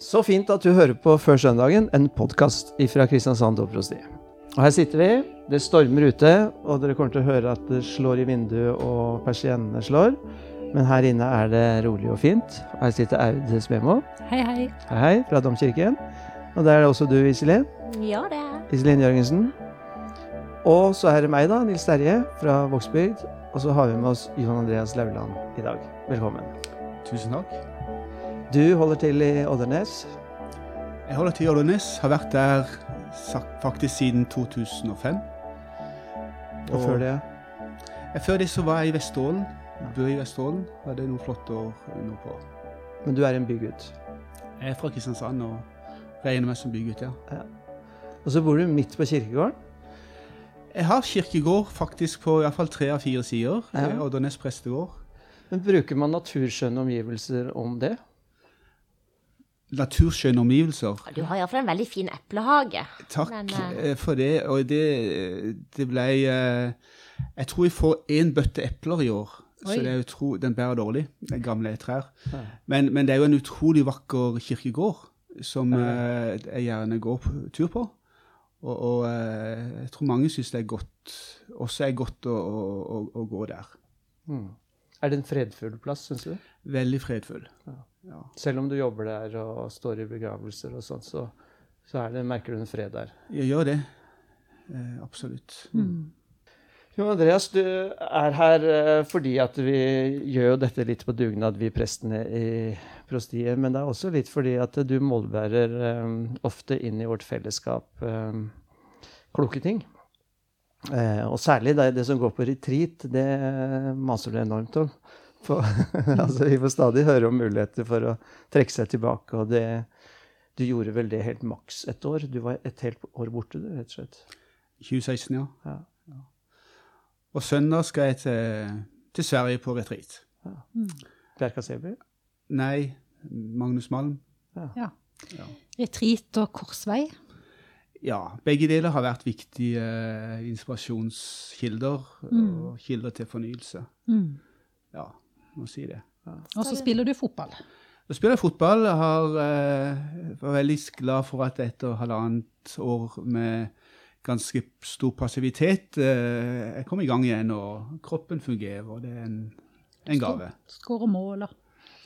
Så fint at du hører på Før søndagen, en podkast fra Kristiansand Domprosti. Og her sitter vi. Det stormer ute, og dere kommer til å høre at det slår i vinduet og persiennene slår. Men her inne er det rolig og fint. Her sitter Aud Smemo. Hei, hei. Hei, hei, fra Domkirken. Og der er det også du, Iselin. Ja, det er Iselin Jørgensen. Og så er det meg, da, Nils Terje fra Vågsbygd. Og så har vi med oss Johan Andreas Lauland i dag. Velkommen. Tusen takk. Du holder til i Oddernes. Jeg holder til i Oddernes. Har vært der faktisk siden 2005. Og før det før det så var jeg i Vesterålen. Bor i Vesterålen. Hadde noen flotte år på. Men du er en bygutt. Jeg er fra Kristiansand og regner meg som bygutt, ja. Og så bor du midt på kirkegården. Jeg har kirkegård faktisk på iallfall tre av fire sider. Ja. Ja. Oddernes prestegård. Men bruker man naturskjønne omgivelser om det? Naturskjønne omgivelser. Du har iallfall en veldig fin eplehage. Takk Men, eh, eh, for det. Og det, det ble uh, Jeg tror jeg får én bøtte epler i år. Oi. Så det er utro, den bærer dårlig. Er gamle trær. Ja. Men, men det er jo en utrolig vakker kirkegård som eh, jeg gjerne går på tur på. Og, og eh, jeg tror mange syns det er godt, også er godt å, å, å, å gå der. Mm. Er det en fredfull plass, syns du? Veldig fredfull. Ja. Ja. Selv om du jobber der og står i begravelser og sånn, så, så er det, merker du en fred der. Jeg gjør det. Eh, absolutt. Jo, Andreas, du er her eh, fordi at vi gjør jo dette litt på dugnad, vi prestene i prostiet. Men det er også litt fordi at du målbærer um, ofte inn i vårt fellesskap um, kloke ting. Eh, og særlig det, det som går på retreat, det maser du enormt om. For, altså, vi får stadig høre om muligheter for å trekke seg tilbake, og det Du gjorde vel det helt maks et år? Du var et helt år borte, du, rett og slett. 2016, ja. Ja. Og søndag skal jeg til, til Sverige på retreat. Bjerka Seby? Nei, Magnus Malm. Ja. Ja. Retreat og korsvei. Ja, begge deler har vært viktige eh, inspirasjonskilder Mm. og kilder til fornyelse. Mm. Ja, må si det. Og så spiller du fotball. Jeg spiller fotball. Jeg har, eh, var veldig glad for at etter halvannet år med ganske stor passivitet, eh, jeg kom i gang igjen, og kroppen fungerer, og det er en, en gave. Skårer mål og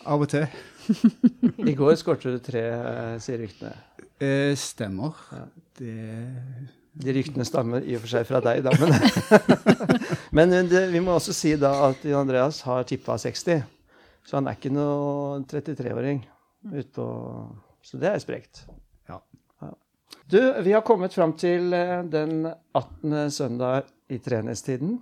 Av og til. I går skårte du tre, eh, sier ryktene. Eh, stemmer. Ja. Det De ryktene stammer i og for seg fra deg, da. Men, men eh, det, vi må også si da at Jan Andreas har tippa 60. Så han er ikke noe 33-åring. utpå Så det er sprekt. Ja. Du, vi har kommet fram til eh, den 18. søndag i trenestiden.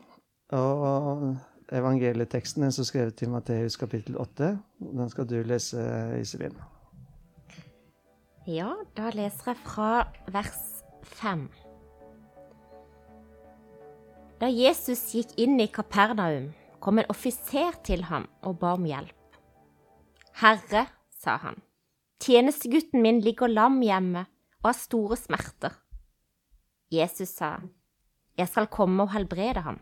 Og evangelieteksten som er skrevet til Matteus kapittel 8. Den skal du lese, Iselin. Ja, da leser jeg fra vers 5. Da Jesus gikk inn i Kapernaum, kom en offiser til ham og ba om hjelp. Herre, sa han, tjenestegutten min ligger lam hjemme og har store smerter. Jesus sa, jeg skal komme og helbrede ham.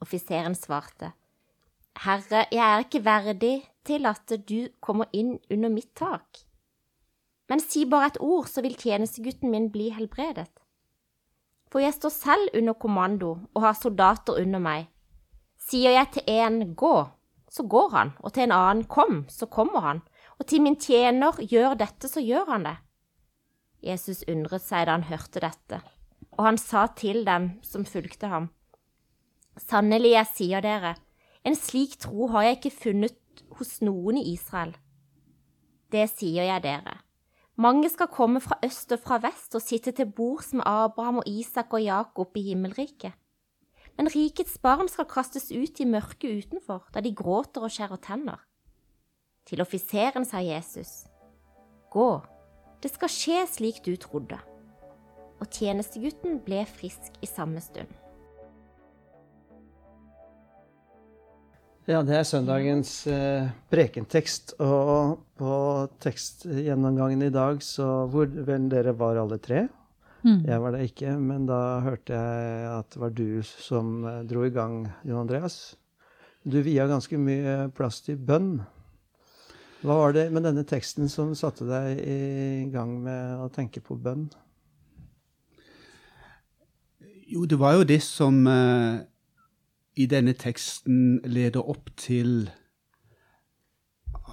Offiseren svarte, Herre, jeg er ikke verdig til at du kommer inn under mitt tak. Men si bare et ord, så vil tjenestegutten min bli helbredet. For jeg står selv under kommando og har soldater under meg. Sier jeg til en gå, så går han, og til en annen kom, så kommer han, og til min tjener gjør dette, så gjør han det. Jesus undret seg da han hørte dette, og han sa til dem som fulgte ham, Sannelig, jeg sier dere, en slik tro har jeg ikke funnet hos noen i Israel. Det sier jeg dere. Mange skal komme fra øst og fra vest og sitte til bords med Abraham og Isak og Jakob i himmelriket. Men rikets barn skal kastes ut i mørket utenfor, da de gråter og skjærer tenner. Til offiseren sa Jesus, Gå, det skal skje slik du trodde. Og tjenestegutten ble frisk i samme stund. Ja, det er søndagens eh, prekentekst. Og på tekstgjennomgangen i dag, så hvor vel dere var alle tre. Mm. Jeg var det ikke, men da hørte jeg at det var du som eh, dro i gang, Jon Andreas. Du via ganske mye plass til bønn. Hva var det med denne teksten som satte deg i gang med å tenke på bønn? Jo, det var jo det som eh, i denne teksten leder opp til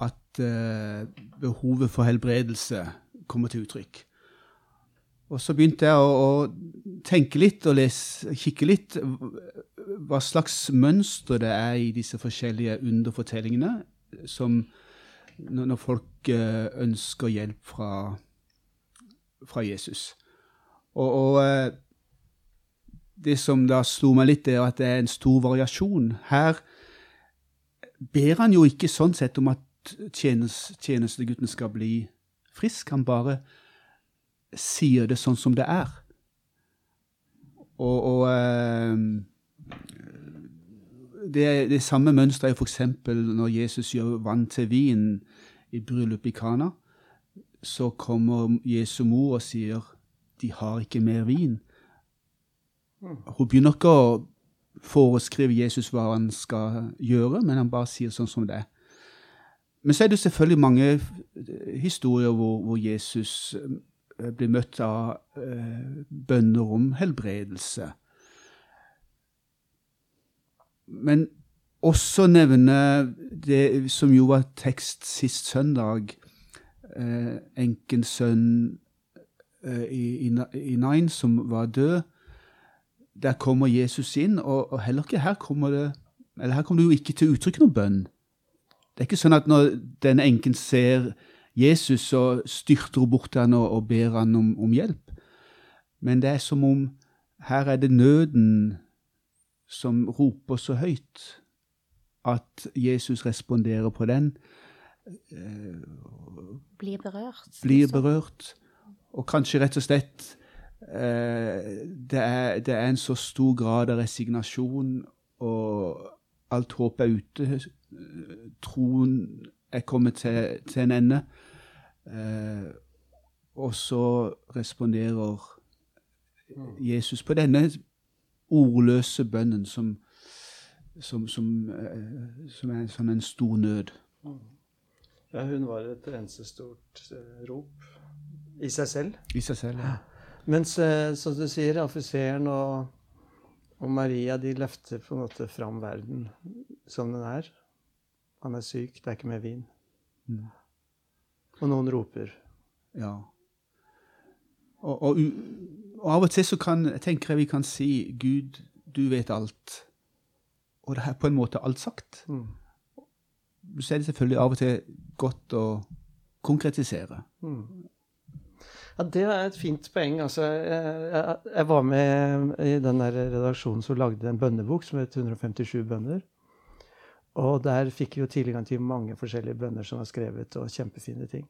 at eh, behovet for helbredelse kommer til uttrykk. Og så begynte jeg å, å tenke litt og lese, kikke litt hva slags mønster det er i disse forskjellige underfortellingene som når, når folk eh, ønsker hjelp fra, fra Jesus. Og, og eh, det som da slo meg litt, er at det er en stor variasjon. Her ber han jo ikke sånn sett om at tjenestegutten skal bli frisk. Han bare sier det sånn som det er. Og, og eh, det, det samme mønsteret er f.eks. når Jesus gjør vann til vin i bryllupet i Kana. Så kommer Jesu mor og sier de har ikke mer vin. Hun begynner ikke å foreskrive Jesus hva han skal gjøre, men han bare sier sånn som det. Men så er det selvfølgelig mange historier hvor, hvor Jesus eh, blir møtt av eh, bønner om helbredelse. Men også nevne det som jo var tekst sist søndag, eh, enkens sønn eh, i, i, i Nain som var død. Der kommer Jesus inn, og, og heller ikke her kommer det eller her kommer det jo ikke til uttrykk noen bønn. Det er ikke sånn at når denne enken ser Jesus, så styrter hun bort til han og, og ber han om, om, hjelp. Men det er som om her er det nøden som roper så høyt at Jesus responderer på den. Eh, blir berørt. Blir liksom. berørt. Og kanskje rett og slett det, er, det, er, en så stor grad av resignasjon, og alt håp er ute. Troen er kommet til, til en ende. Eh, og så responderer Jesus på denne ordløse bønnen som, som, som, eh, som er sånn en stor nød. Ja, hun var et eneste stort uh, rop i seg selv. I seg selv, ja. Mens, som du sier, offiseren og, og, Maria de løfter på en måte fram verden som den er. Han er syk, det er ikke mer vin. Mm. Og noen roper. Ja. Og, og, og, av og til så kan, tenker jeg vi kan si Gud, du vet alt. Og det er på en måte alt sagt. Mm. Så er det selvfølgelig av og til godt å konkretisere. Mm. Ja, Det er et fint poeng. Altså, jeg, jeg, var med i den der redaksjonen som lagde en bønnebok som het 157 bønner. Og der fikk vi jo tilgang til mange forskjellige bønner som var skrevet, og kjempefine ting.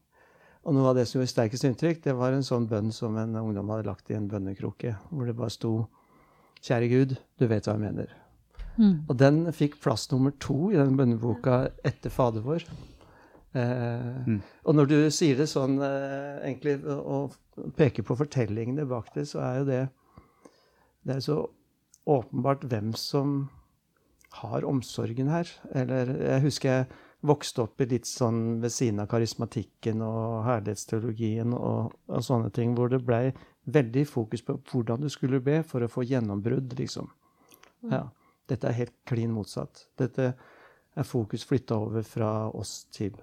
Og noe av det som gjorde sterkest inntrykk, det var en sånn bønn som en ungdom hadde lagt i en bønnekroke, hvor det bare sto Kjære Gud, du vet hva jeg mener. Mm. Og den fikk plass nummer to i den bønneboka etter Fader vår. Eh, mm. Og når du sier det sånn eh, egentlig, og peker på fortellingene bak det, så er jo det Det er så åpenbart hvem som har omsorgen her. Eller jeg husker jeg vokste opp i litt sånn ved siden av karismatikken og herlighetsteologien og, og sånne ting, hvor det blei veldig fokus på hvordan du skulle be for å få gjennombrudd, liksom. Ja. Dette er helt klin motsatt. Dette er fokus flytta over fra oss til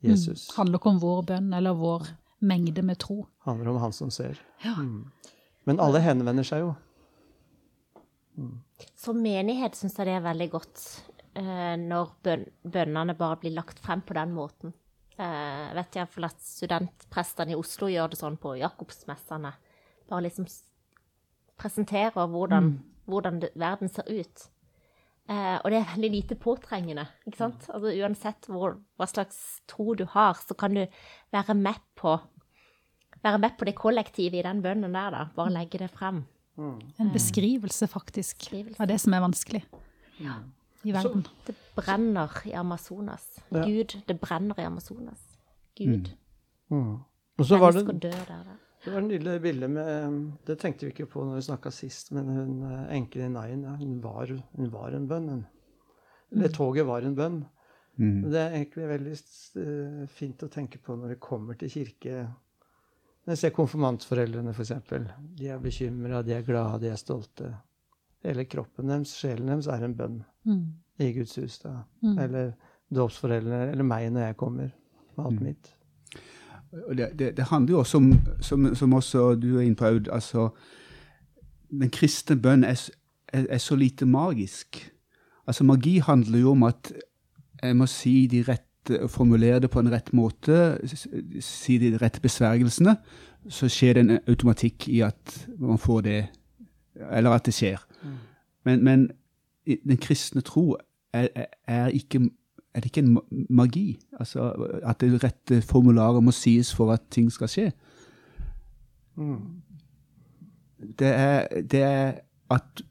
Jesus. Mm. Handler ikke om vår bønn eller vår mengde med tro. Handler om han som ser. Ja. Mm. Men alle henvender seg jo. Mm. Som menighet syns jeg det er veldig godt eh, når bøn bønnene bare blir lagt frem på den måten. Eh, vet jeg for at studentprestene i Oslo gjør det sånn på Jakobsmessene. Bare liksom presenterer hvordan mm hvordan det, verden ser ut. Eh, og det er veldig lite påtrengende. ikke sant? Mm. Altså, uansett hvor, hva slags tro du har, så kan du være med på være med på det kollektivet i den bønnen der, da. Bare legge det frem. Mm. En beskrivelse, faktisk, beskrivelse. av det som er vanskelig ja. i verden. Så, det brenner i Amazonas. Ja. Gud, det brenner i Amazonas. Gud. Mm. Mm. Og så var det... dør der. da. Det var nydelig bilde med Det tenkte vi ikke på når vi snakka sist, men hun enken i Nain, ja, hun, var, hun var en bønn. Hun. Eller mm. toget var en bønn. Mm. Det er egentlig veldig uh, fint å tenke på når det kommer til kirke. Når jeg ser konfirmantforeldrene, f.eks. De er bekymra, de er glade, de er stolte. Hele kroppen deres, sjelen deres, er en bønn mm. i Guds hus. da. Mm. Eller dåpsforeldrene, eller meg når jeg kommer med alt mm. mitt. Det, det, det, handler jo også om, som, som også du er Aud, altså Den kristne bønn er, er, er så lite magisk. Altså Magi handler jo om at jeg må si de rette, formulere det på en rett måte, si de rette besvergelsene, så skjer det en automatikk i at man får det Eller at det skjer. Mm. Men, men den kristne tro er, er, ikke er det ikke en magi? Altså At det rette formularet må sies for at ting skal skje? Mm. Det, er, det er at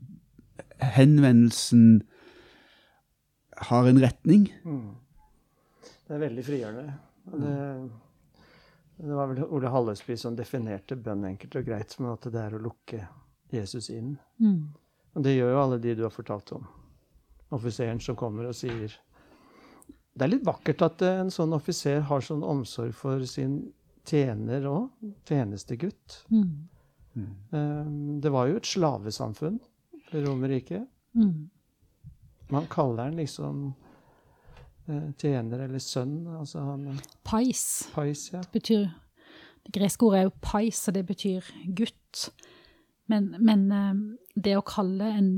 henvendelsen har en retning. Mm. Det er veldig frigjørende. Det, det, var vel Ole Hallesby som definerte bønn enkelt og greit som at det er å lukke Jesus inn. Mm. Og det gjør jo alle de du har fortalt om. Offiseren som kommer og sier Det er litt vakkert at en sånn offiser har sånn omsorg for sin tjener òg. Tjenestegutt. Mm. Um, det var jo et slavesamfunn, Romerriket. Mm. Man kaller han liksom eh, tjener eller sønn. Altså han Pais. Pais ja. Det betyr Det greske ordet er jo pais, og det betyr gutt. Men, men eh, det å kalle en,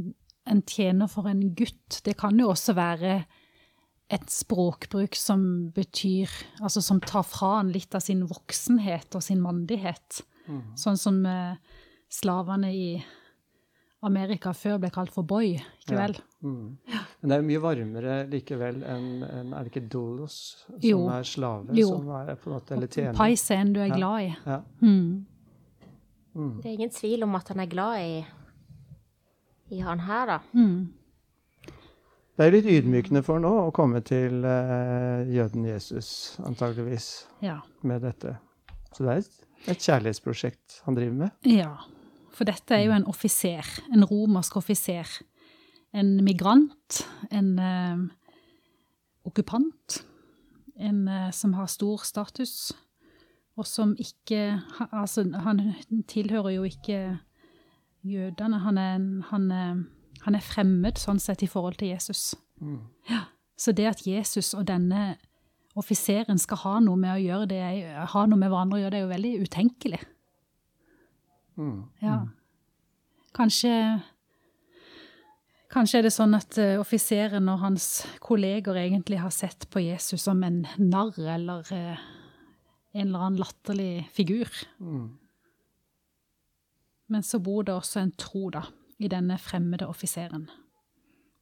en, tjener for en gutt, det kan jo også være et språkbruk som betyr Altså som tar fra han litt av sin voksenhet og sin mandighet. Mm. Sånn som eh, slavene i Amerika før ble kalt for boy, ikke vel? Ja. Mm. Men det er jo mye varmere likevel enn en, Er det ikke dolos, som jo. er slave? Jo. Som er på en måte, eller tjener? Pais er en du er glad i. Ja. Mm. Mm. Det er ingen tvil om at han er glad i, i han her, da. Mm. Det er litt ydmykende for nå å komme til uh, jøden Jesus, antageligvis, ja. med dette. Så det er et, et kjærlighetsprosjekt han driver med. Ja. For dette er jo en offiser, en romersk offiser. En migrant, en uh, okkupant. En uh, som har stor status, og som ikke Altså, han tilhører jo ikke jødene. Han er, han, han er fremmed sånn sett i forhold til Jesus. Mm. Ja. Så det at Jesus og denne offiseren skal ha noe med å gjøre det, ha noe med hverandre å gjøre, det er jo veldig utenkelig. Mm. Ja. Mm. Kanskje Kanskje er det sånn at uh, offiseren og hans kolleger egentlig har sett på Jesus som en narr eller uh, en eller annen latterlig figur. Mm. Men så bor det også en tro da, i denne fremmede offiseren,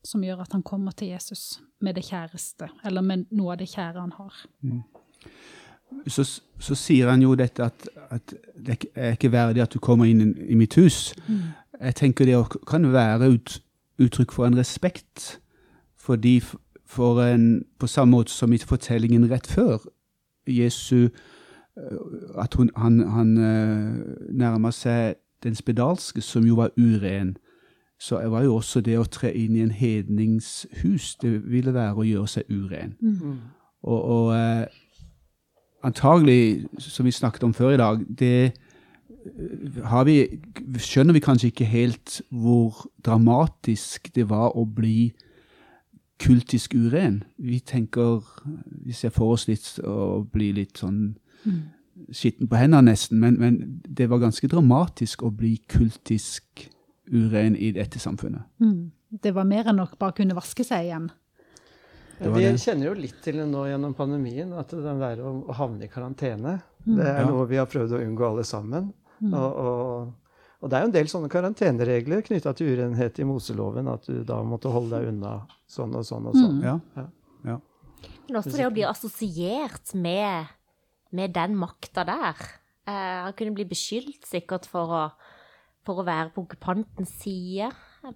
som gjør at han kommer til Jesus med det kjæreste, eller med noe av det kjære han har. Mm så, så, sier han jo dette at, at, det er ikke verdig at du kommer inn i mitt hus. Mm. Jeg tenker det kan være ut, uttrykk for en respekt. Fordi for en, på samme måte som i fortellingen rett før Jesu øh, At hun, han, han øh, nærmer seg den spedalske, som jo var uren. Så var jo også det å tre inn i en hedningshus, det ville være å gjøre seg uren. Mm. Og, og eh, antagelig, som vi snakket om før i dag, det eh, vi, skjønner vi kanskje ikke helt hvor dramatisk det var å bli kultisk uren. Vi tenker Vi ser for oss litt å bli litt sånn mm. skitten på hendene, nesten. Men, men, det var ganske dramatisk å bli kultisk uren i dette samfunnet. Mm. Det var mer enn nok bare kunne vaske seg igjen. Vi kjenner jo litt til det nå gjennom pandemien, at det der å havne i karantene mm. det er ja. noe vi har prøvd å unngå alle sammen. Mm. Og, og, og, det er jo en del sånne karanteneregler knytta til urenhet i Moseloven, at du da måtte holde deg unna sånn og sånn og sånn. Mm. Ja. Ja. Men også det å bli assosiert med, med den makta der. Eh, han kunne bli beskyldt sikkert for å, for å være på okkupantens side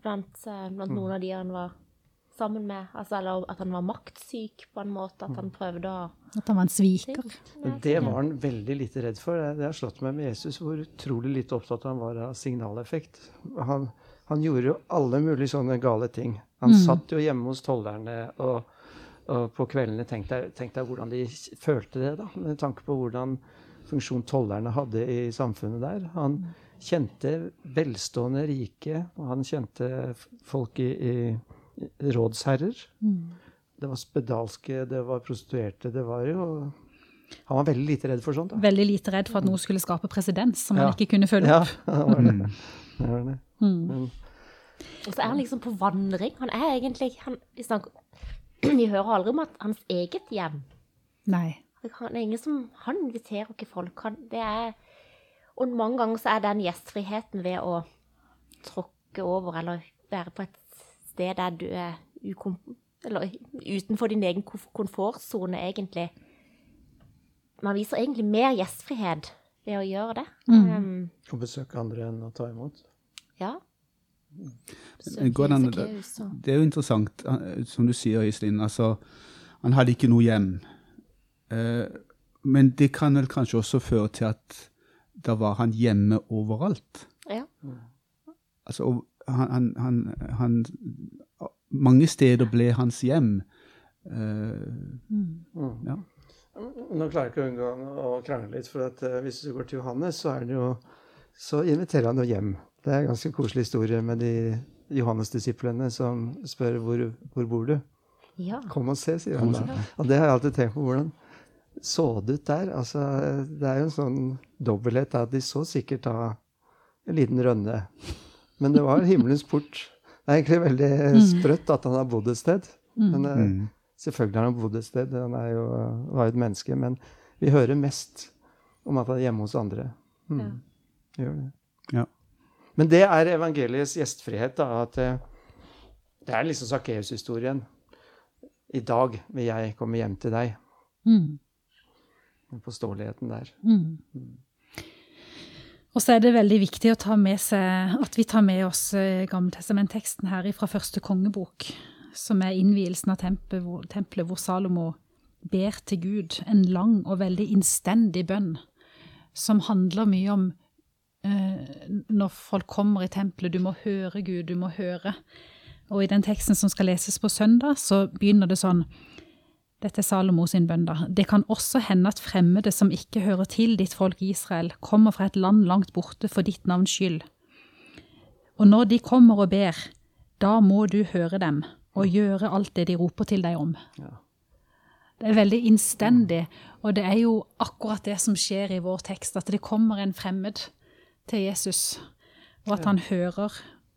blant, eh, blant mm. noen av de han var sammen med altså, Eller at han var maktsyk på en måte. At han prøvde å At han var en sviker. Det var han veldig lite redd for. Det har slått meg med Jesus hvor utrolig lite opptatt han var av signaleffekt. Han, han gjorde jo alle mulige sånne gale ting. Han mm. satt jo hjemme hos tollerne og, Og på kveldene tenk deg, hvordan de følte det, da, med tanke på hvordan funksjon tollerne hadde i samfunnet der. Han kjente velstående rike, og han kjente folk i, i rådsherrer. Det var spedalske, det var prostituerte, det var jo Han var veldig lite redd for sånt. da. Veldig lite redd for at noe skulle skape presedens som Ja. han ikke kunne følge Ja, det var det. Det var det. Mm. Men, Og så er han liksom på vandring. Han er egentlig han, hvis han, Vi hører aldri om at hans eget hjem. Nei. Han er ingen som Han inviterer ikke folk. Han, det er Og mange ganger så er den gjestfriheten ved å tråkke over eller være på et sted der du er ukom, eller utenfor din egen komf- komfortsone, egentlig Man viser egentlig mer gjestfrihet ved å gjøre det. Um, å besøke andre enn å ta imot. ja. Den, Det er jo interessant, eh, som du sier, Iselin. Altså, han hadde ikke noe hjem. Eh, men det kan vel kanskje også føre til at da var han hjemme overalt. Ja. Altså, og han, han, han, han Mange steder ble hans hjem. Eh, ja. Nå klarer jeg ikke å unngå å krangle litt, for at eh, hvis du går til Johannes, så er det jo så inviterer han jo hjem. Det er en ganske koselig historie med de Johannes-disiplene som spør hvor, hvor bor du? ja. Kom og se, sier han da. Og det har jeg alltid tenkt på. Hvordan så det ut der? Altså, det er jo en sånn dobbelthet. at De så sikkert da en liten rønne. Men det var himmelens port. Det er egentlig veldig sprøtt at han har bodd et sted. Men eh, Mm. selvfølgelig har han bodd et sted. Han er jo, var jo et menneske. Men vi hører mest om at han er hjemme hos andre. Mm. Ja. Gjør det. Ja. Men det er evangeliets gjestfrihet. da, at eh, Det er liksom Sakkeus-historien. I dag vil jeg komme hjem til deg. Mm. Den påståeligheten der. Mm. Og så er det veldig viktig å ta med seg, at vi tar med oss eh, Gammeltestamentteksten her fra første kongebok, som er innvielsen av tempelet hvor, tempelet hvor Salomo ber til Gud en lang og veldig innstendig bønn, som handler mye om eh, når folk kommer i tempelet, du må høre Gud, du må høre. Og i den teksten som skal leses på søndag, så begynner det sånn dette er Salomo sin bønn, da. Det kan også hende at fremmede som ikke hører til ditt folk Israel, kommer fra et land langt borte for ditt navns skyld. Og når de kommer og ber, da må du høre dem og gjøre alt det de roper til deg om. Ja. Det er veldig innstendig, og det er jo akkurat det som skjer i vår tekst, at det kommer en fremmed til Jesus, og at han hører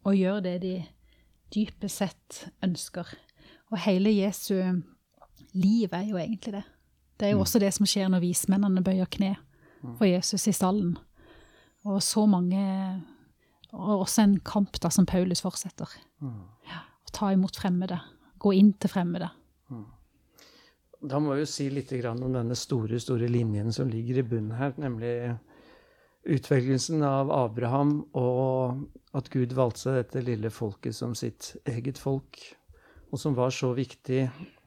og gjør det de dypest sett ønsker. Og hele Jesu liv er jo egentlig det. Det er jo også det som skjer når vismennene bøyer kne for Jesus i stallen. Og så mange Og også en kamp da som Paulus fortsetter. Ja, å ta imot fremmede. Gå inn til fremmede. Da må vi jo si litt om denne store, store linjen som ligger i bunnen her, nemlig utvelgelsen av Abraham, og at Gud valgte seg dette lille folket som sitt eget folk, og som var så viktig,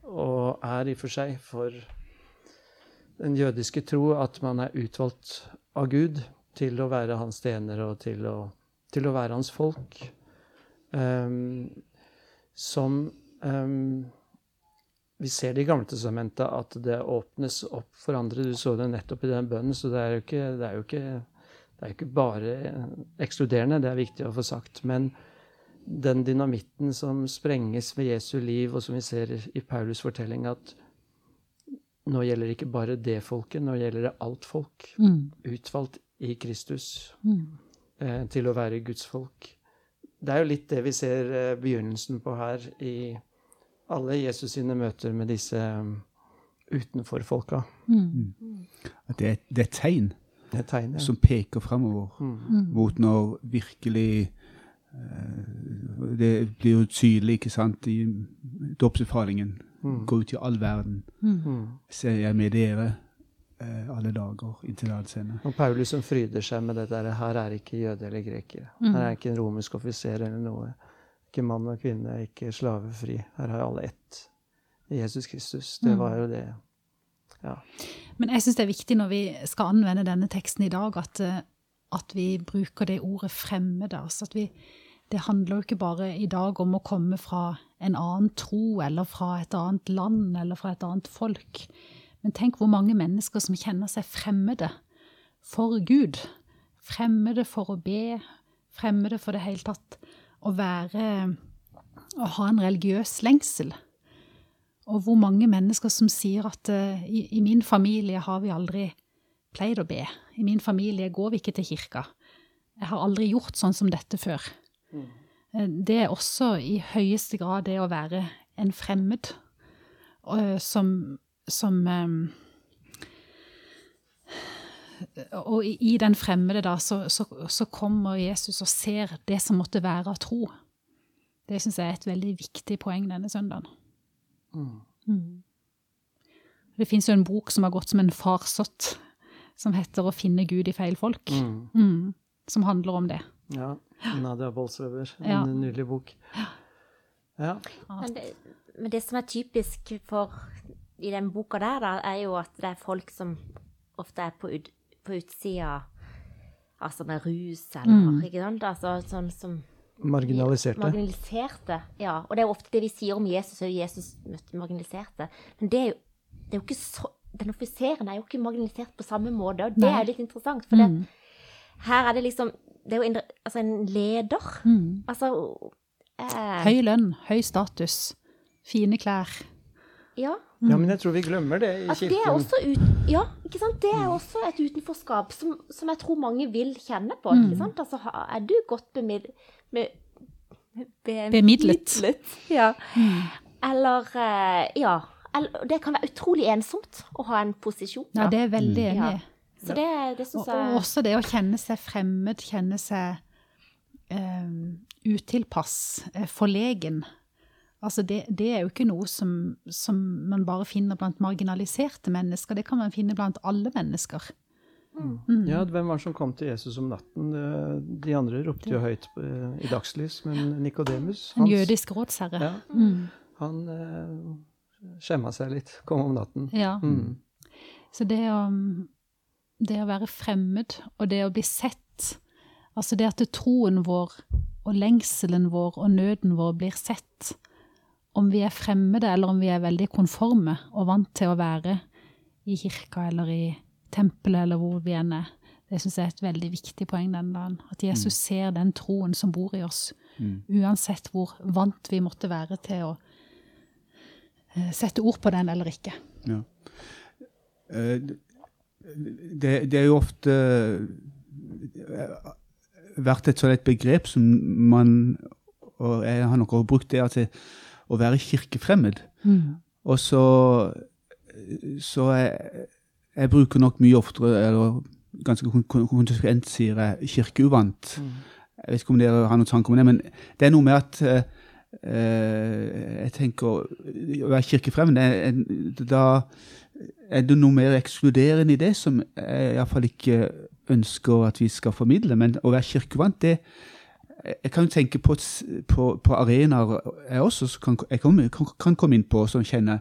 og er i og for seg, for den jødiske tro, at man er utvalgt av Gud til å være hans tjenere og til å, til å være hans folk. Um, som um, vi ser det i Gamletestamentet at det åpnes opp for andre. Du så det nettopp i den bønnen, så det er jo ikke, det er jo ikke, det er ikke bare ekskluderende, det er viktig å få sagt. Men den dynamitten som sprenges ved Jesu liv, og som vi ser i Paulus' fortelling, at nå gjelder det ikke bare det folket, nå gjelder det alt folk. Mm. Utvalgt i Kristus Mm. eh, til å være Guds folk. Det er jo litt det vi ser eh, begynnelsen på her i alle Jesus sine møter med disse um, utenforfolka. Mm. At det er, det er et tegn Det tegner. som peker fremover Mm. mot når virkelig eh, Det blir jo tydelig, ikke sant, i dåpsbefalingen. Mm. Gå ut i all verden. Mm. Ser jeg med dere eh, alle dager inntil verdens ende. Og Paulus som fryder seg med det der Her er ikke jøde eller greker. Mm. Her er ikke en romersk offiser eller noe. Ikke mann og kvinne, ikke slavefri. Her har alle ett. Jesus Kristus. Det Mm. var jo det. Ja. Men jeg syns det er viktig når vi skal anvende denne teksten i dag, at, eh, at vi bruker det ordet fremmede. Altså at vi, det handler jo ikke bare i dag om å komme fra en annen tro eller fra et annet land eller fra et annet folk. Men tenk hvor mange mennesker som kjenner seg fremmede for Gud. Fremmede for å be, fremmede for det hele tatt å være Å ha en religiøs lengsel. Og hvor mange mennesker som sier at uh, i, i, min familie har vi aldri pleid å be. I min familie går vi ikke til kirka. Jeg har aldri gjort sånn som dette før. Mm. Det er også i høyeste grad det å være en fremmed uh, som, som um, og i den fremmede, da, så, så, så, kommer Jesus og ser det som måtte være av tro. Det syns jeg er et veldig viktig poeng denne søndagen. Mm. Mm. Det fins jo en bok som har gått som en farsott, som heter 'Å finne Gud i feil folk'. Mm. mm. Som handler om det. Ja. Nadia Bolsøver. En ja. nydelig bok. Ja. Men det, men det som er typisk for i den boka der, da, er jo at det er folk som ofte er på ut, på utsida altså med rus eller mm. ikke sant? Altså, sånn som Marginaliserte. Marginaliserte, ja. Og det er jo ofte det vi sier om Jesus, og Jesus møtte marginaliserte. Men det er jo, det er jo ikke så Den offiseren er jo ikke marginalisert på samme måte, og det Nei. er litt interessant. For mm. her er det liksom Det er jo en, altså en leder. Mm. Altså eh, Høy lønn, høy status, fine klær. Ja. Ja, men jeg tror vi glemmer det i altså, kirken. Det er også ut, ja, ikke sant? Det er mm. også et utenforskap som, som jeg tror mange vil kjenne på. ikke mm. sant? Altså, er du godt bemid, be, be, bemidlet? Ja. Mm. Eller eh, Ja. Det kan være utrolig ensomt å ha en posisjon. Ja, det er veldig enig i. Ja. Så det, det jeg Og også det å kjenne seg fremmed, kjenne seg um, utilpass, forlegen. Altså det, det, er jo ikke noe som, som, man bare finner blant marginaliserte mennesker, det kan man finne blant alle mennesker. Mm. Mm. Ja, Hvem var det som kom til Jesus om natten? De andre ropte jo høyt i dagslys, men Nikodemus En jødisk rådsherre. Ja, mm. Han eh, skjemma seg litt, komme om natten. Ja. Mm. Så det å, det å være fremmed, og det å bli sett, altså det at troen vår og lengselen vår og nøden vår blir sett, om vi er fremmede, eller om vi er veldig konforme og vant til å være i kirka eller i tempelet eller hvor vi enn er. Det syns jeg er et veldig viktig poeng den dagen. At Jesus mm. ser den troen som bor i oss. Mm. Uansett hvor vant vi måtte være til å sette ord på den eller ikke. Ja. Uh, det, det, er jo ofte uh, vært et sånt begrep som man Og jeg har nok også brukt det at å være kirkefremmed. Mm. Og så, så jeg, jeg, bruker nok mye oftere, eller ganske konsekvent, sier jeg kirkeuvant. Mm. Jeg vet ikke om dere har noen tanker om det, men det er noe med at jeg tenker Å være kirkefremmed, da er det noe mer ekskluderende i det som jeg iallfall ikke ønsker at vi skal formidle. Men å være kirkevant, det, jeg kan jo tenke på, på, på arenaer jeg også kan, jeg kan, kan, komme inn på som kjenner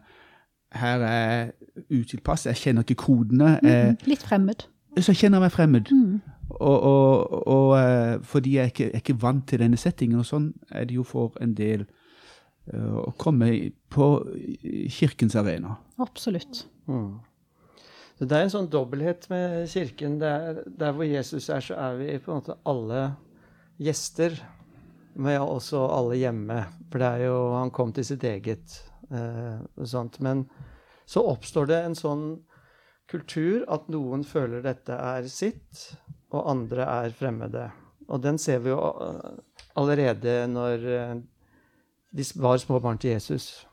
her er jeg utilpass, jeg kjenner ikke kodene. Mm, litt fremmed. Så jeg kjenner meg fremmed. Mm. Og, og, og, eh, fordi jeg ikke er ikke vant til denne settingen, og sånn er det jo for en del uh, å komme på kirkens arena. Absolutt. Mm. Det er en sånn dobbelthet med kirken. Der, der hvor Jesus er, så er vi på en måte alle gjester, men også alle hjemme. For det er jo Han kom til sitt eget uh, sånt. Men så oppstår det en sånn kultur at noen føler dette er sitt, og andre er fremmede. Og den ser vi jo eh, allerede når eh, de var små barn til Jesus.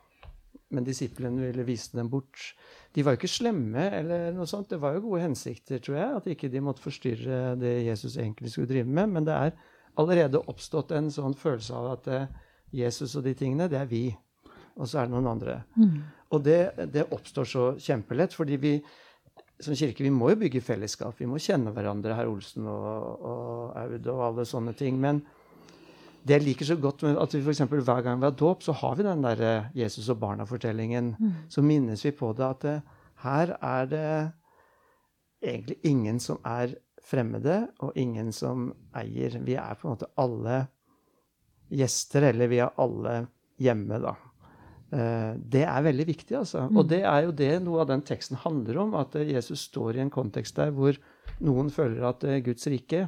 Men disiplene ville vise dem bort. De var jo ikke slemme, eller noe sånt. Det var jo gode hensikter, tror jeg. At ikke de måtte forstyrre det Jesus egentlig skulle drive med. Men det er allerede oppstått en sånn følelse av at eh, Jesus og de tingene, det er vi. Og så er det noen andre. Mm. Og det, det, oppstår så kjempelett, fordi vi som kirke vi må jo bygge fellesskap. Vi må kjenne hverandre, herr Olsen og, og Aud og alle sånne ting. Men det jeg liker så godt med at vi for eksempel, hver gang vi har dåp, så har vi den der eh, Jesus og barna-fortellingen. Mm. Så minnes vi på det at det, eh, her er det egentlig ingen som er fremmede og ingen som eier. Vi er på en måte alle gjester, eller vi er alle hjemme, da. Eh, det er veldig viktig, altså. Og det er jo det noe av den teksten handler om. At eh, Jesus står i en kontekst der hvor noen føler at eh, Guds rike,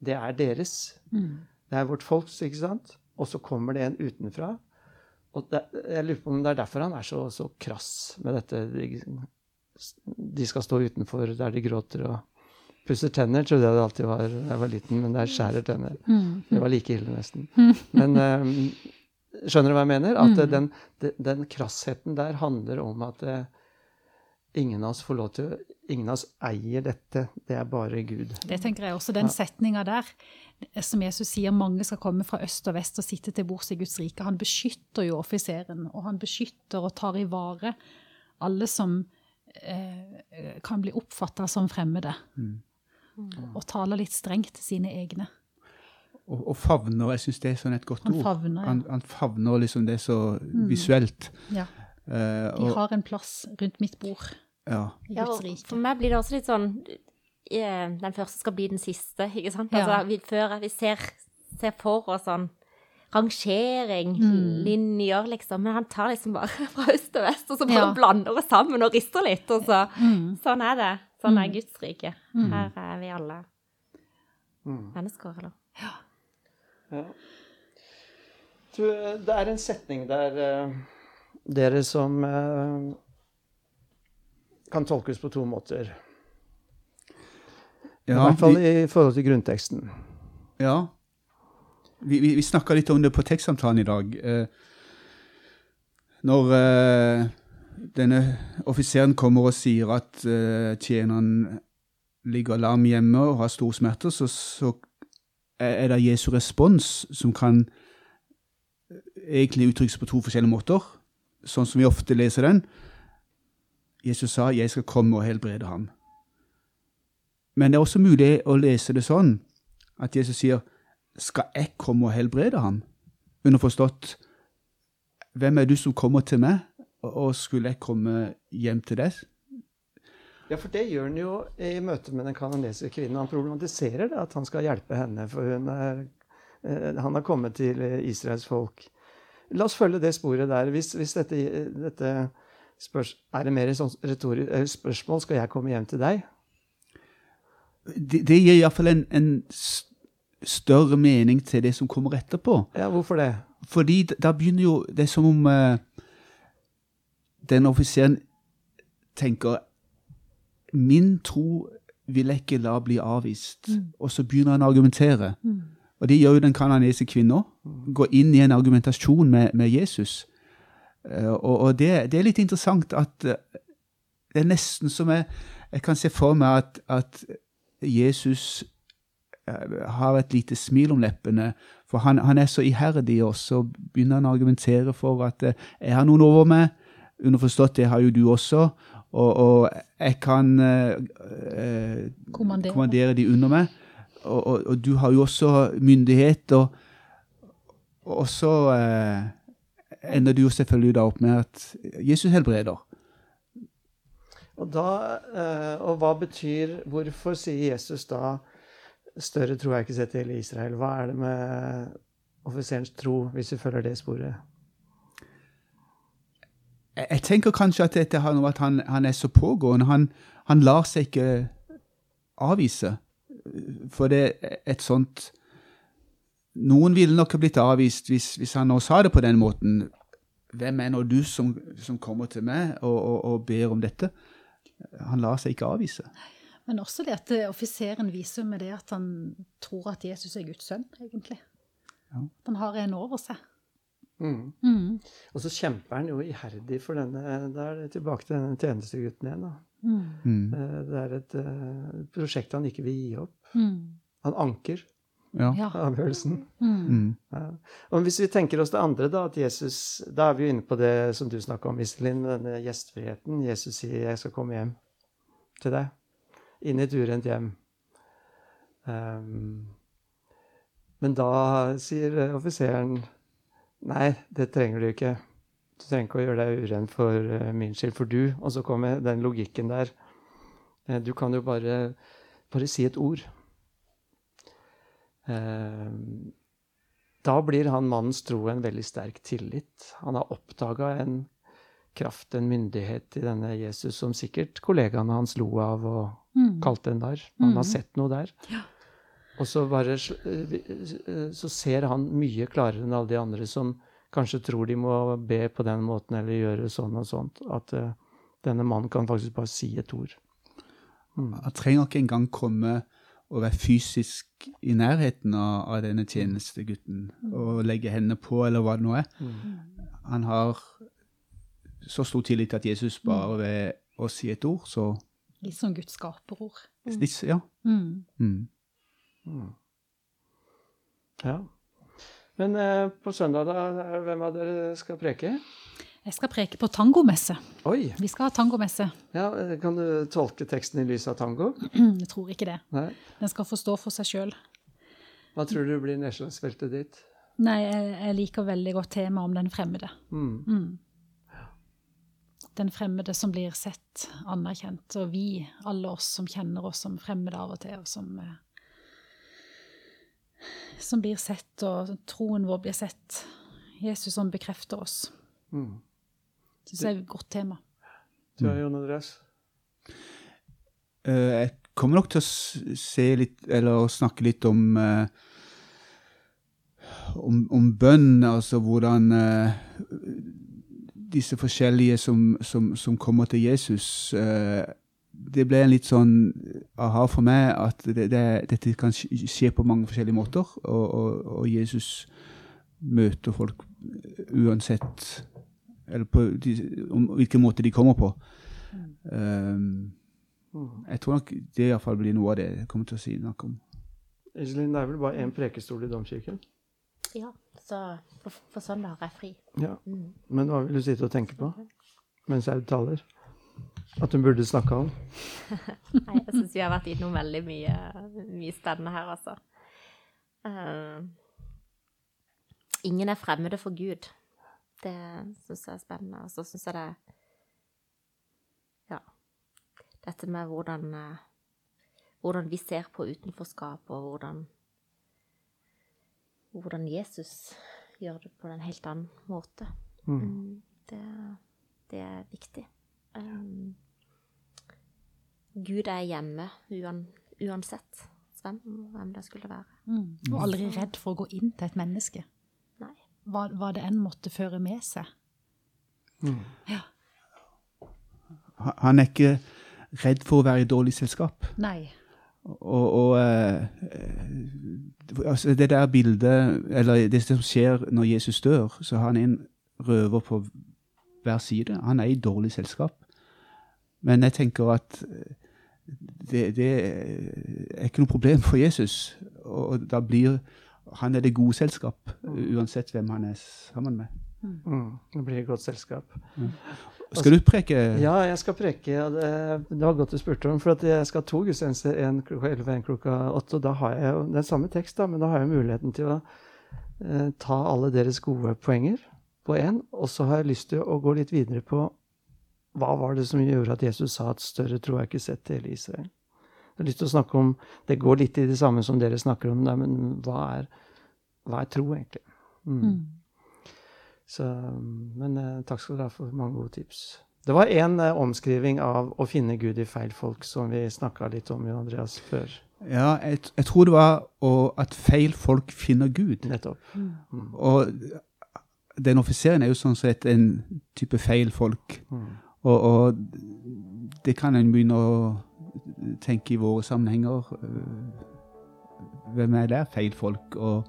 det er deres. Det er vårt folks, ikke sant? Og så kommer det en utenfra. Og det, jeg lurer på om det er derfor han er så, så krass med dette. De, de skal stå utenfor der de gråter og pusser tenner, trodde jeg det alltid var da jeg var liten, men det er skjærer tenner. Det var like ille, nesten. Men um, Skjønner du hva jeg mener? At Mm. den, den, den krassheten der handler om at eh, ingen av oss får lov til Ingen av oss eier dette. Det er bare Gud. Det tenker jeg også. Den setninga der, som Jesus sier, mange skal komme fra øst og vest og sitte til bords i Guds rike. Han beskytter jo offiseren, og han beskytter og tar i vare alle som eh, kan bli oppfatta som fremmede. Og taler litt strengt til sine egne. Og, og favner, jeg syns det er sånn et godt Han ord. favner, ja. han, han favner liksom det så visuelt. Ja. Eh, De har en plass rundt mitt bord ja. i Ja, og for meg blir det også litt sånn eh, Den første skal bli den siste, ikke sant? Ja. Altså, vi, før vi ser, ser for oss sånn rangering, Mm. linjer, liksom. Men han tar liksom bare fra øst og vest, og så bare Ja. blander det sammen og rister litt. Og så Mm. Sånn er det. Sånn er Mm. Guds rike. Mm. Her er vi alle Mm. mennesker, eller? Ja. Du, eh, det er en setning der uh, dere som uh, kan tolkes på to måter. I hvert fall vi, i forhold til grunnteksten. ja. Vi, vi, vi snakka litt om det på tekstsamtalen i dag. Uh, når denne offiseren kommer og sier at tjeneren ligger lam hjemme og har store smerter, så, så er det Jesu respons som kan eh, egentlig uttrykkes på to forskjellige måter, sånn som vi ofte leser den. Jesus sa 'Jeg skal komme og helbrede ham'. Men det er også mulig å lese det sånn at Jesus sier 'Skal jeg komme og helbrede ham?' Underforstått 'Hvem er du som kommer til meg, og skulle jeg komme hjem til deg?' Ja, for det gjør han jo i møte med den kanadiske kvinnen. Han problematiserer det, at han skal hjelpe henne, for er, eh, han har kommet til eh, Israels folk. La oss følge det sporet der. Hvis, hvis dette, dette spørs, er det mer retorisk spørsmål skal jeg komme hjem til deg? Det, det gir iallfall en, en større mening til det som kommer etterpå. Ja, hvorfor det? Fordi da begynner jo Det er som om uh, den offiseren tenker Min tro vil jeg ikke la bli avvist. Og så begynner han å argumentere. Og det gjør jo den kanadiske kvinna. Går inn i en argumentasjon med, med Jesus. Uh, og og det, det er litt interessant at uh, det er nesten som jeg, jeg kan se for meg at, at Jesus uh, har et lite smil om leppene, for han, han er så iherdig, og så begynner han å argumentere for at jeg har noen over meg, underforstått det har jo du også, og, og jeg kan eh, eh, Kommandere. kommandere de under meg, og, og, og du har jo også myndighet, og, og så eh, ender du jo selvfølgelig da opp med at Jesus helbreder. Og, da, eh, og hva betyr Hvorfor sier Jesus da større tro er ikke sett til Israel? Hva er det med offiserens tro, hvis vi følger det sporet? Jeg, tenker kanskje at dette har noe at han, han er så pågående. Han, han lar seg ikke avvise. For det er et sånt Noen ville nok ha blitt avvist hvis, hvis han nå sa det på den måten. Hvem er nå du som, som kommer til meg og, og, og ber om dette? Han lar seg ikke avvise. Men også det at eh, offiseren viser med det at han tror at Jesus er Guds sønn, egentlig. Ja. Han har en over seg. Mm. Mm. Og så kjemper han jo iherdig for denne Da er det tilbake til denne tjenestegutten igjen. da. Mm. Mm. Eh, Det er et eh, prosjekt han ikke vil gi opp. Mm. Han anker Ja. Avgjørelsen. Mm. Ja. Og hvis vi tenker oss det andre, da, at Jesus Da er vi jo inne på det som du snakka om, Iselin, med denne gjestfriheten. Jesus sier 'Jeg skal komme hjem til deg'. Inn i et urent hjem. Um, men da sier eh, offiseren 'Nei, det trenger du ikke'. Du trenger ikke å gjøre deg uren for eh, min skyld, for du Og så kommer den logikken der. Eh, du kan jo bare, bare si et ord. Ehm, da blir han mannens tro en veldig sterk tillit. Han har oppdaga en kraft, en myndighet i denne Jesus som sikkert kollegaene hans lo av og Mm. kalte en narr. Han har Mhm. sett noe der. Og så, bare, eh, så ser han mye klarere enn alle de andre som kanskje tror de må be på den måten eller gjøre sånn og sånt. At eh, denne mannen kan faktisk bare si et ord. Mm. Han trenger ikke engang komme og være fysisk i nærheten av, av denne tjenestegutten og legge hendene på, eller hva det nå er. Mm. Han har så stor tillit til at Jesus bare ved å si et ord, så Litt sånn Guds skaperord. litt, Ja. Mm. Mm. Ja. Men eh, på søndag, da, hvem av dere skal preke? Jeg skal preke på tangomesse. Oi! Vi skal ha tangomesse. Ja, eh, kan du tolke teksten i lys av tango? Jeg tror ikke det. Nei. Den skal få stå for seg sjøl. Hva tror du blir nedslagsfeltet ditt? Nei, jeg, jeg liker veldig godt temaet om den fremmede. Mm. Mm. Den fremmede som blir sett, anerkjent. Og vi, alle oss som kjenner oss som fremmede av og til, og som eh, Som blir sett, og troen vår blir sett. Jesus som bekrefter oss. Mm. Syns jeg er et godt tema. Du har Jon Andreas? Eh, Jeg kommer nok til å se litt, eller å snakke litt om eh, om, om bønn, altså hvordan eh, disse forskjellige som, som, som kommer til Jesus eh, Det ble en litt sånn aha for meg at det, det, dette kan skje på mange forskjellige måter, og, og, og Jesus møter folk uansett Eller på de, om hvilken måte de kommer på. Um, Mm. jeg tror nok det iallfall blir noe av det jeg kommer til å si noe om. Iselin, det er vel bare én prekestol i domkirken? Ja, så på, på søndag har jeg fri. Ja. Mm. Men hva vil du sitte og tenke på mens jeg taler? At hun burde snakke om? Nei, jeg syns vi har vært innom veldig mye, mye spennende her, altså. Uh, ingen er fremmede for Gud. Det syns jeg er spennende. Og så syns jeg det Ja. Dette med hvordan, eh, hvordan vi ser på utenforskap, og hvordan Hvordan Jesus gjør det på en helt annen måte. Mm. Mm, det, det er viktig. Um, Gud er hjemme uan, uansett hvem, hvem det skulle være. Mm. Og aldri redd for å gå inn til et menneske. Nei. Hva, hva det enn måtte føre med seg. Mm. Ja. Han er ikke redd for å være i dårlig selskap. Nei. Og, og eh, altså det der bildet, eller det som skjer når Jesus dør, så har han en røver på hver side. Han er i dårlig selskap. Men jeg tenker at eh, det, det er ikke noe problem for Jesus. Og da blir han er det gode selskap, uansett hvem han er sammen med. Mm. Det blir et godt selskap. Skal du preke? Ja, jeg skal preke. Ja, det, det var godt du spurte om, for at jeg skal ha to gudstjenester, én klokka 11 og én klokka 8. Og da har jeg jo den samme tekst, da, men da har jeg muligheten til å eh, ta alle deres gode poenger på én. Og så har jeg lyst til å gå litt videre på hva var det som gjorde at Jesus sa at større tro er ikke sett til hele Israel. Jeg har lyst til å snakke om Det går litt i det samme som dere snakker om, der, men hva er, hva er tro, egentlig? Mm. Mm. Så, men eh, takk skal dere ha for mange gode tips. Det var en eh, omskriving av å finne Gud i feil folk som vi snakka litt om, Jon Andreas, før. Ja, jeg, jeg tror det var å, at feil folk finner Gud. Nettopp. Mm. Mm. Og den offiseren er jo sånn sett en type feil folk. Mm. Og, og det kan en begynne å tenke i våre sammenhenger. øh, Hvem er der feil folk, og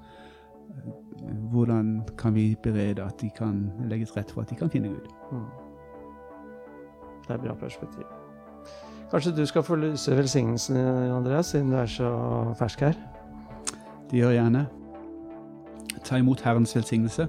øh, hvordan kan vi berede at de kan legge til rette for at de kan finne Gud? Mm. Det er et bra perspektiv. Kanskje du skal få lyse velsignelsen, Andreas, siden du er så fersk her? Det gjør jeg gjerne. Ta imot Herrens velsignelse.